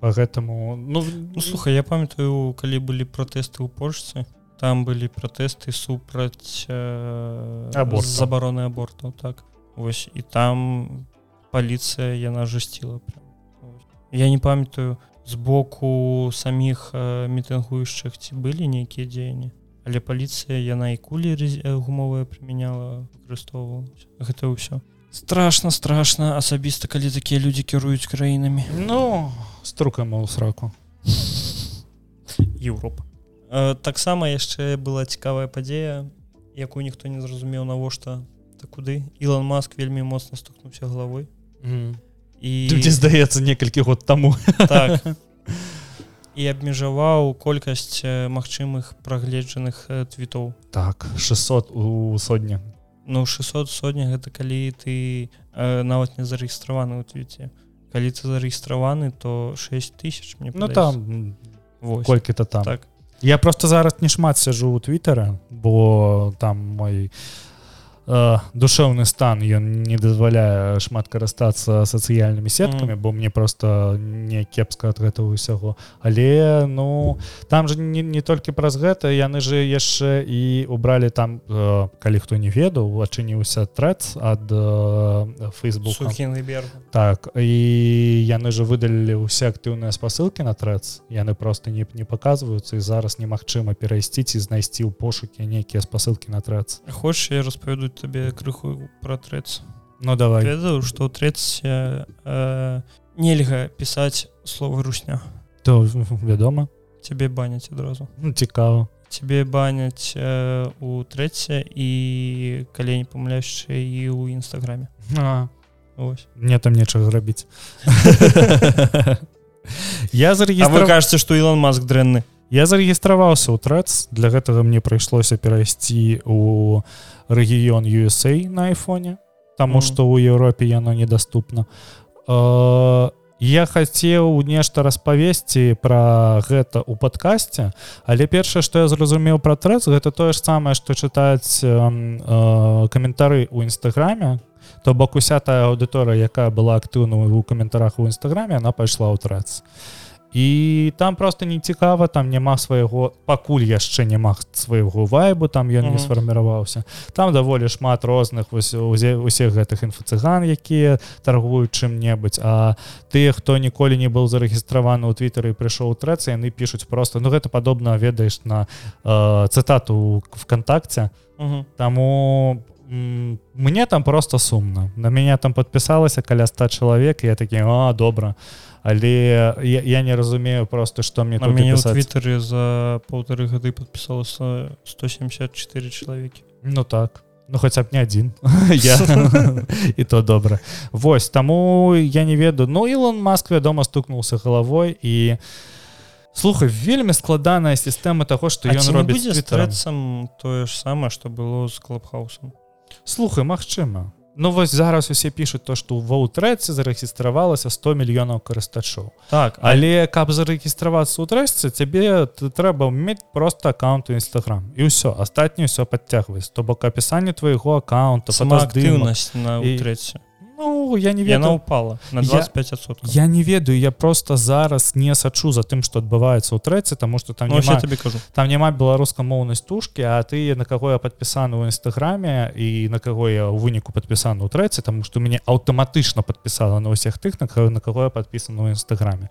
по гэтаму
ну, ну слухай я памятаю калі былі пратэсты ў польшцы там былі пратэсты супраць э, аборт забароны абортаў так. Вось і там паліцыя яна жасціла я не памятаю з боку саміх э, мітынгуючых ці былі нейкія дзеянні але паліцыя яна і кулі гумовая прымяняла выкарыстоўвала. Гэта ўсё. Страшно страшно асабіста калі такія людзі кіруюць краінамі.
Ну струкам у сраку.
Еўропа. Таксама яшчэ была цікавая падзея якую ніхто не зразумеў навошта так куды. Ілон маск вельмі моцна стукнуўся галавой.
Mm. і дзе здаецца некалькі год таму.
Так. і абмежаваў колькасць магчымых прагледжаных твітоў.
Так 600 у сотня
ну 600 сотня гэта калі ты э, нават не зарэгістраваны ў твіце. Калі ты зарэгістраваны то 6000 мне
ну там колькі-то там. Так. Я просто зараз не шмат сяжу у твиттера бо там мой э, душэўны стан ён не дазваляе шмат карыстацца сацыяльнымі сеткамі бо мне просто не кепска ад гэтага ўсяго але ну там же не, не толькі праз гэта яны же яшчэ і убралі там э, калі хто не ведаў адчыніўся трэц ад э, фейсбук так і яны же выдалілі ўсе актыўныя спасылкі на трэц яны просто не не показваюцца і зараз немагчыма перайсціць і знайсці ў пошукі нейкія спасылкі на трэц
хочешь я распавяду табе крыху про трэц
Ну давай.
Ведаю что трэц э, нельга пісаць слова русня
то вядома
цябе баняць адразу
ну, цікава
цябе баняць э, у трэце і калі не памыляюще і ў нстаграме
мне там нечага рабіць
я зарегістрав... кажется что Ілон маск дрэнны
я зарэгістраваўся ў трэц для гэтага мне прыйшлося перайсці у рэгіён USA на айфоне Таму mm. што ў Еўропе яно недаступна э, я хацеў нешта распавесці пра гэта ў падкасці але першае што я зразумеў пра трэц гэта тое ж самае што чытаць э, э, каментары ў нстаграме то бок уся тая аўдыторыя якая была актыўна у каментарах у нстаграме она пайшла ў трэц і там просто не цікава там няма свайго пакуль яшчэ няма свайго вайбу там ён mm -hmm. не сфарміраваўся там даволі шмат розных усіх гэтых інфацыган якія торгуюць чым-небудзь а тыя хто ніколі не быў зарэгістраваны ў твиттары прыйшоў трэцы яны пишутць просто ну гэта падобна ведаеш на э, цытату вконтакце mm -hmm. таму мне там просто сумна на мяне там подпісалася каля 100 чалавек я такі а добра але я, я не разумею просто что мне
мяне твиттере за полторы гады подпісалася 174 чалавекі
ну так. Ну хотя б не один. Я і то добра Вось таму я не ведаю ну Ілон маск вядома стукнулся головой і слухай вельмі складаная сістэма того что ён робіць
сам тое ж самае что было з клубхаусом
слухай Мачыма Ну вось зараз усе пішуць то што ва ўтрэцы зарэгістравалася 100 мільёнаў карыстачоў
так
але каб зарэгістравацца ў трэсцы цябе трэба мець просто аккаунт у нстаграм і ўсё астатняе ўсё падцягваць то бок апісанне твайго аккаунта
сама актыўнасць на трэці
Ну я не ведаю
упала на 25
я, я не ведаю я просто зараз не сачу за тым что адбываецца ў трэцы тому что там
ну, няма, тебе кажу.
там няма беларуска-моўнай стужкі а ты на каго я подпісаны ў нстаграме і на каго я ў выніку подпісаны ў трэцы тому что мяне аўтаматычна подпісала на ўсіх тых на на каго я подпісаны ў нстаграме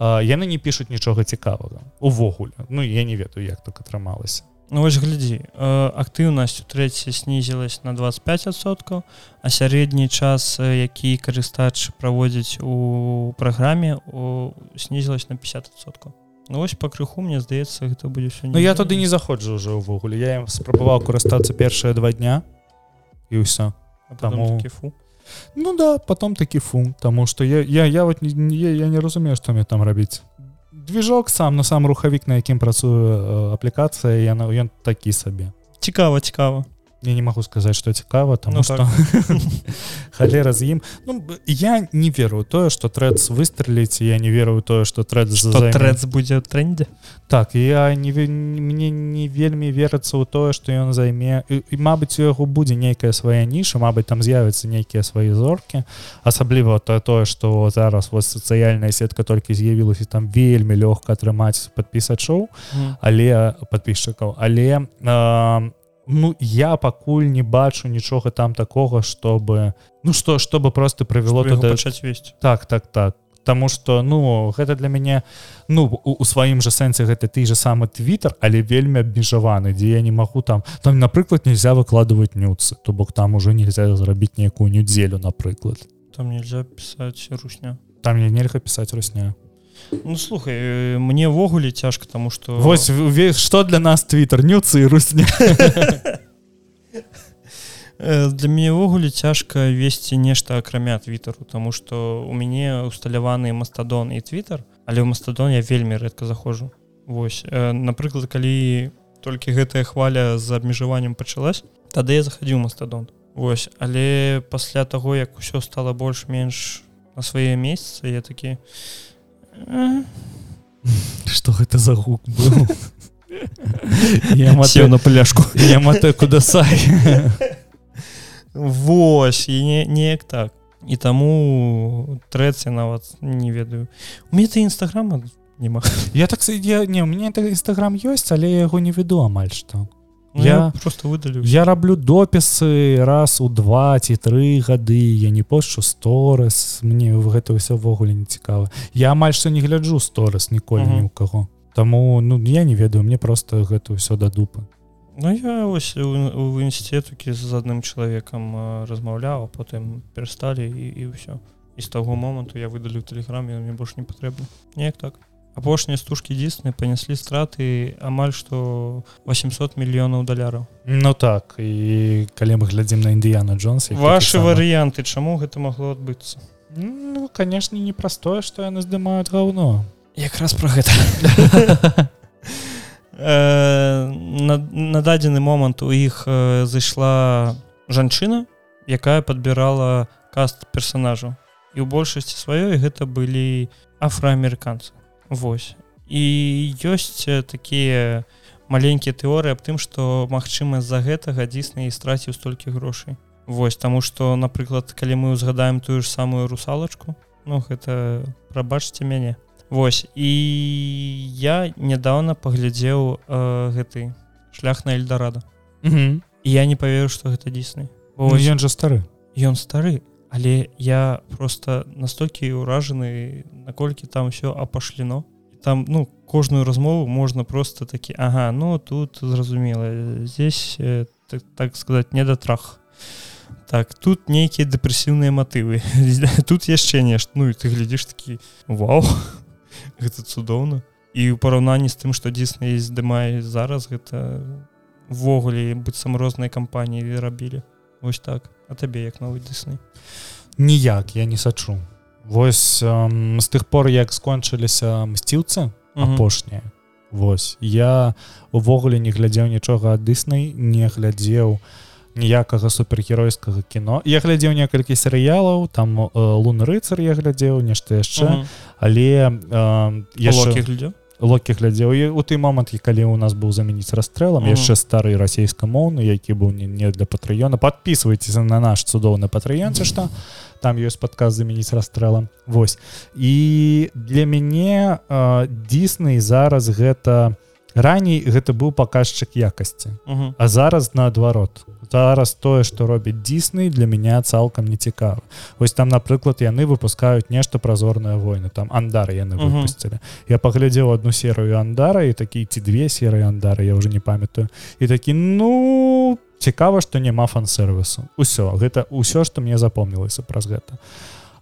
яны не пишутць нічога цікавага увогуле. Ну я не ведаю як так атрымалася
Ну, вось глядзі актыўнасць у трэці снізілась на 25соткаў а сярэдні час які карыстач праводзіць у праграме снізілась на 50соткаў Ну вось па крыху мне здаецца гэта будзе
Ну я туды не заходжу уже ўвогуле я ім спрабаваў карыстацца першыя два дня і ўсё
таму фу.
Ну да потом такі фу Таму что я я, я вот не, я, я не разумею што мне там рабіць движок сам на сам рухавік на якім працуе аплікацыя яна ён такі сабе.
Цікава цікава
я не могу сказаць что цікава там ну, что так. халера з ім ну, я не веру тое что трэц выстреліць я не верую тое что трэц
трэц будзе трендзе
так я не мне не вельмі верыцца ў тое что ён займе і, і Мабыць у яго будзе нейкая свая ніша Мабыць там з'явятся нейкія свае зоркі асабліва то тое что зараз вот сацыяльная сетка толькі з'явілася там вельмі лёгка атрымаць подпісачоў mm. але подписчикаў але а, ну я пакуль не бачу нічога там такого чтобы ну что чтобы просто прывяло
туда весці
так так так. Таму что ну гэта для мяне ну у, у сваім жа сэнсе гэта ты же самы твиттер але вельмі абмежаваны дзе я не магу там там напрыклад нельзя выкладывать нюцы то бок там уже нельзя зрабіць некую нюдзелю напрыклад.
Там нельзя писать русня.
Там мне нельга писать русня
Ну слухай э, мне ввогуле цяжка тому что
вось что для нас твиттер? Нюцы і русня.
Э, для мяне ўвогуле цяжка весці нешта акрамя твиттеру тому что у мяне усталяваны мастадон і твиттер але ў мастадон я вельмі рэдка захожу. Вось э, напрыклад калі толькі гэтая хваля з абмежаваннем пачалась тады я захадзіў мастадон. Вось але пасля таго як усё стало больш-менш на свае месяцы я такі
что гэта за гук был?
Я матаю
на пляшку. я матаю куда сай
Вось і не неяк так. І таму трэці нават не ведаю. У мне ты нстаграма няма
я так я не у мне нстаграм ёсць але я яго не веду амаль што
ну, я, я просто выдалю
я раблю допісы раз у два ці тры гады я не пошчу сторыс мне в гэта ўсё ввогуле не цікава. Я амаль што не гляджу сторыс ніколі ні у каго. Таму ну я не ведаю мне просто гэта ўсё да дупы.
Ну я ось у інстытукі з адным чалавекам размаўляў потым перасталі і, і ўсё. І з таго моманту я выдалю тэлеграме мне больш не патрэбна неяк так апошнія стужкі дзісны панеслі страты амаль што 800 мільёнаў даляраў
Ну так і калі мы глядзім на індыяна Джонс
ваши варыянты чаму гэта магло адбыцца?
Ну канешне непростое што яны здымаюць гаўно.
Якраз про гэта. Э, на, на дадзены момант у іх э, зайшла жанчына якая подбірала каст персонажу і ў большасці сваёй гэта былі афроамерыканцы Вось. І ёсць такія маленькія тэорыі аб тым што магчыма з-за гэтага дзісна і страціў столькі грошай. Вось таму што напрыклад калі мы ўзгадаем тую ж самую русалачку Ну гэта прабачце мяне. Вось і я нядаўна паглядзеў э, гэты шлях на эльдарада. Я не паверу што гэта дзісны
ну, ён жа стары.
Ён стары але я просто настолькі ўражаны наколькі там все апашлено. Там ну кожную размову можна просто такі Ага ну тут зразумела здесь э, так, так сказать не да трах так тут нейкія дэпрэсіўныя матывы. Тут яшчэ нешта. Ну і ты глядзіш такі Вау гэта цудоўна і ў параўнанні з тым што дзісны здымае зараз гэта ввогуле быццам розныя кампаніі рабілі. Ось так а табе як новы дысны
ніяк я не сачу восьось эм, з тых пор як скончыліся мсціўцы апошнія Вось я увогуле не глядзеў нічога ад дыснай не глядзеў ніякага супергеройскага кіно. Я глядзеў некалькі серыялаў там э, лун рыцар я глядзеў нешта яшчэ uh -huh але
яшчэ
локі глядзеў і у той момант калі у нас быў замяніць расстрэлам яшчэ стары расійскамоўны які быў не, не для патрыёна. Подписывайтесь на наш цудоўны патрыёнце что там ёсць падказ замяніць расстрэлам. Вось. І для мяне дзісны зараз гэта раней гэта быў паказчык якасці. А зараз наадварот зараз тое што робіць дзісны для меня цалкам не цікава. Вось там напрыклад яны выпускаюць нешта празорныя войны там андары яны выпусцілі. Я паглядзеў одну серыю андара і такі ці две серыі андары я уже не памятаю. І такі ну цікава што няма фан-сервісу ўсё гэта ўсё што мне запомнілася праз гэта.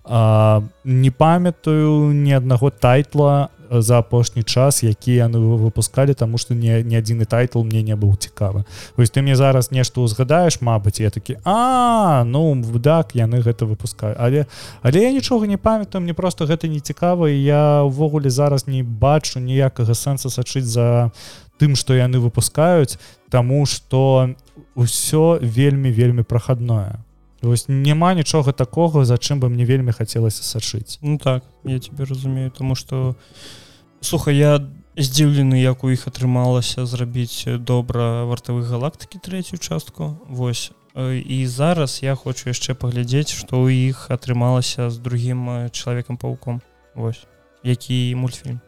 А, не памятаю ні аднаго тайтла за апошні час які яны выпускалі тому что не не адзіны тайтл мне не быў цікавы. Вось ты мне зараз нешта узгадаеш Мабыць я такі а ну выдак яны гэта выпускаю але але я нічога не памятаю мне просто гэта не цікава я увогуле зараз не бачу ніякага сэнса сачыць за тым что яны выпускаюць тому что ўсё вельмі вельмі прахадное. Вось няма нічога такога за чым бы мне вельмі хацелася сачыць.
Ну так я тебе разумею тому что слухай я здзіўлены як у іх атрымалася зрабіць добра вартавых галактыкі трэцюю частку. Вось і зараз я хочу яшчэ паглядзець што ў іх атрымалася з другім чалавекам пауком Вось які мультфільм.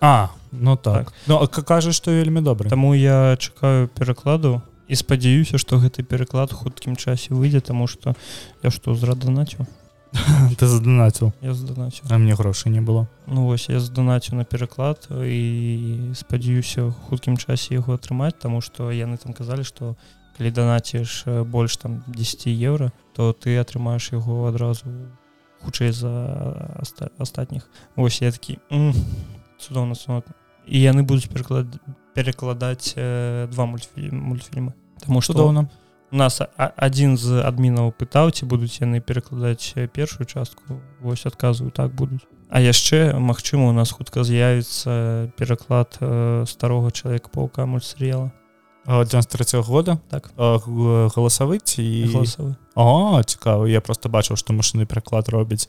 А ну так, так. Ну, кажа што вельмі добра
Таму я чакаю перакладу і спадзяюся што гэты пераклад хуткім часе выйдзе таму што я што зраданаціў
ты заданаціў
я заданаціў
а мне грошай не было.
Ну вось я заданаціў на пераклад і спадзяюся хуткім часе яго атрымаць таму што яны там казалі што калі данаціш больш там 10 еўра то ты атрымаеш яго адразу хутчэй за астатніх. Ось я такі цудоўна і яны будуць пераклад перакладаць э, два мультфільм мультфільмы. Таму што
даўно
нас адзін з адмінаў пытаў ці будуць яны перакладаць першую частку. Вось адказваю так будуць. А яшчэ магчыма у нас хутка з'явіцца пераклад э, старога чалавека паука мультсерыяла
93 -го года?
Так.
Галасавы ці
галасавы.
О цікава. Я просто бачыў што машыны пераклад робіць.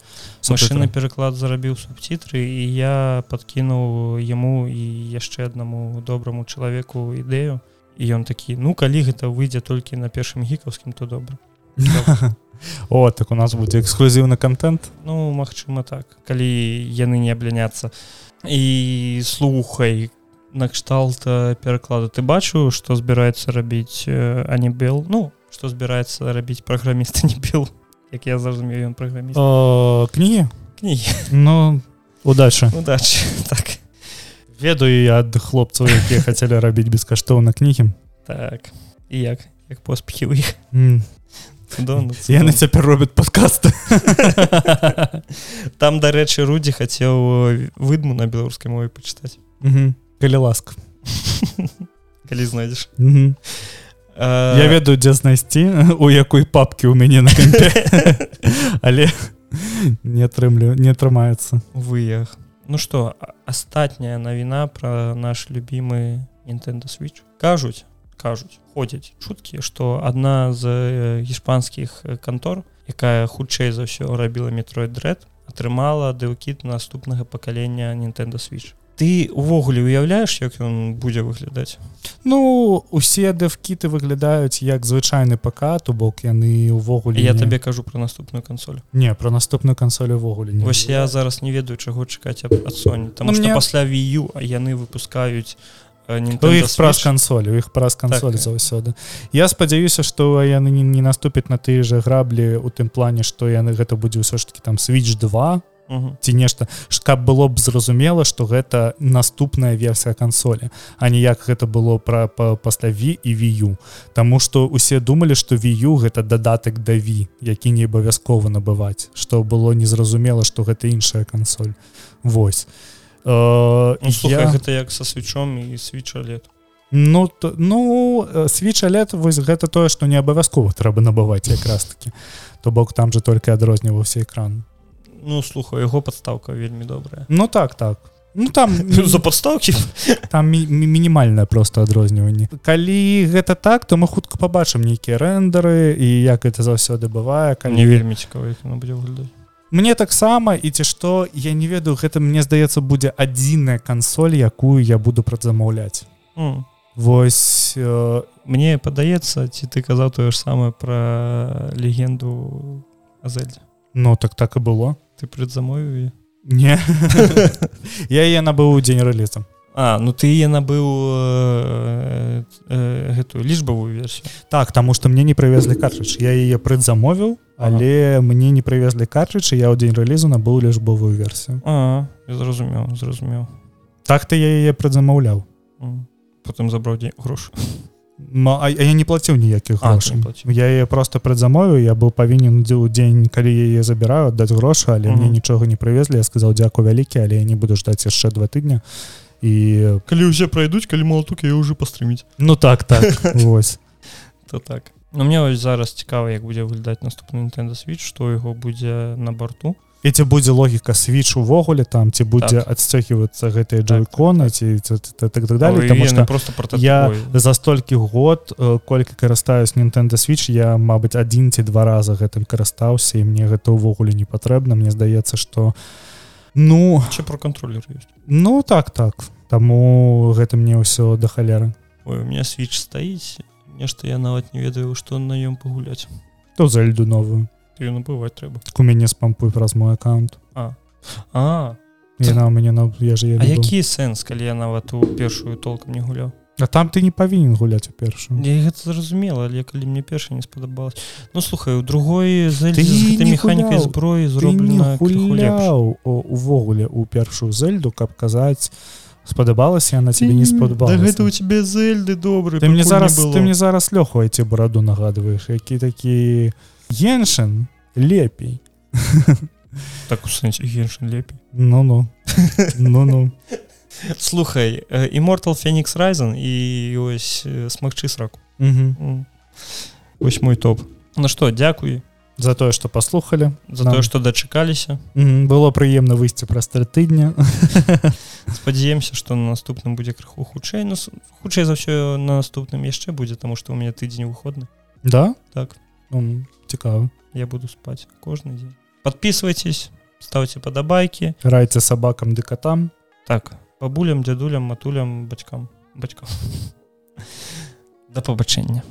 Машыны пераклад зарабіў субцітры і я подкінуў яму і яшчэ аднаму добраму чалавеку ідэю і ён такі ну калі гэта выйдзе толькі на першым гікаўскім то добра
о так у нас будзе эксклюзіўны контент.
Ну Мачыма так калі яны не абляняцца і слухай накшталт э, пераклада ты бачыў што збіраецца рабіць э, а не бел ну што збіраецца рабіць праграміста не бел як я зразумею ён праграміст.
О, кнігі?
Кнігі.
Ну удача.
Удачи так
ведаю я ад хлопцаў якія хацелі рабіць бескаштоўна кнігі
так. І як? Як поспехі у іх
яны цяпер робяць падкасты
там дарэчы рудзі хацеў выдму на беларускай мове пачытаць
калі ласка
калі знойдзеш
я ведаю дзе знайсці у якой папкі ў мяне на але не атрымлю не атрымаецца
выях Ну что астатняя навіна про наш любимы Nintendo switch. Кажуць кажуць ходзяць чуткі что адна з э, іспанскіх э, кантор якая хутчэй за ўсё рабіла метрой дред атрымала дэўкіт наступнага пакалення Nintendo switch ты увогуле уяўляеш як ён будзе выглядаць
Ну усе дэвкіты выглядаюць як звычайны ПК то бок яны ўвогуле
я
не-
табе кажу про наступную кансоль
не про наступную кансоль увогуле
Вось я зараз не ведаю чаго чакаць ад Sony там
Ну, мне-
пасля вію яны выпускаюць
іх праз кансоль у іх праз кансоль
Так.
заўсёды я спадзяюся што яны не, не наступяць на тыя же граблі у тым плане што яны гэта будзе ўсё ж таки там switch 2
Мгм.
Ці нешта. Каб было б зразумела што гэта наступная версія кансолі а не як гэта было пра па, пасля ві і вію Таму што усе думалі што вію гэта дадатак да ві які не абавязкова набываць што было незразумела што гэта іншая кансоль. Вось. Э,
Ну, слухай,
я...
гэта як са свечом і свеча лет
Ну то, ну свеча лет вось гэта тое што не абавязкова трэба набываць якраз таки то бок там же толькі адрозніваўся экран
Ну слухай яго подставка вельмі добрая.
Ну так так. Ну там
за подставки?
Там мі- мі- мінімальнае просто адрозніванне калі гэта так то мы хутка побачым нейкія рэндары і як это заўсёды бывае калі
мне вельмі цікава будзе выглядаць
мне таксама і ці што я не ведаю гэта мне здаецца будзе адзіная кансоль якую я буду прадзамаўляць.
М,
Вось э,
мне падаецца ці ты казаў тое ж самае про легенду азельдзе
ну так так і было
ты предзамовіў
не. Я яе набыў дзень рэліза
А ну ты я набыў э, э, гэтую лічбавую версію
так таму што мне не прывезлі картрыдж я яе прыдзамовіў але мне не прывезлі картрыдж я ў дзень рэлізу набыў лічбовую версію
А я зразумеў зразумеў
так ты я яе прыдзамаўляў
М. потым забраў дзень грош
Ма- а я не плаціў ніякіх
А,
грошай я яе просто прыдзамовіў я быў павінен у дзень калі яе забіраю даць грошы але
Мгм.
мне нічога не прывезлі я сказаў дзяку вялікі але я не буду ждаць яшчэ два тыдня і
калі ўсе пройдуць калі малатук я ўжо пастрыміць
ну так так. Вось
то так. Ну мне вось зараз цікава як будзе выглядаць наступны Nintendo switch што яго будзе на борту
і ці будзе логіка свіч увогуле там ці будзе
Так.
адсцёгівацца гэтыя
Так,
джойконы ці так так далее
Ой,
что
просто про
я за столькі год колькі карыстаюсь Nintendo switch я мабыць адзін ці два раза гэтым карыстаўся і мне гэта ўвогуле не патрэбна. Мне здаецца что ну
чи про контроллер ёсць
ну так так. Таму гэта мне ўсё да халеры.
Ой, у меня switch стаіць нешта я нават не ведаю што на ём пагуляць
то зальду новую
набываць трэба
Так у мяне спампуй праз мой аккаунт.
А.
Яна у мяне на я же
А які сэнс калі я нават у першую толкам не гуляў
А там ты не павінен гуляць у першую.
Я гэта зразумела але калі мне перша не спадабалась Ну слухай у другой механікай зброі зроблена
гуляў увогуле у першую зельду каб казаць спадабалася яна тебе не
Да
спадабалася
гэта у тебе зельды добры
ты мне зараз ты мне зараз лёху эти бараду нагадваешь які такі еншин лепей
так у сэнсе геншин лепей
ну ну ну ну
слухай э, immortal Phoenix Ryzen і ось э, смагчы сраку
Мгм.
М. ось мой топ. Ну што дзякуй
за тое что послухали
за тое што дачакаліся
было прыемна выйсці праз тры тыдня.
Спадзяемся што на наступным будзе крыху хутчэй ну хутчэй за ўсё на наступным яшчэ будзе таму што у мяне тыдзень выходны
да?
Так.
Цікава
я буду спаць кожны дзень подписывайтесь ставьте падабайкі
райце сабакам ды катам
так бабулям дзядулям матулям бацькам бацькам да пабачэння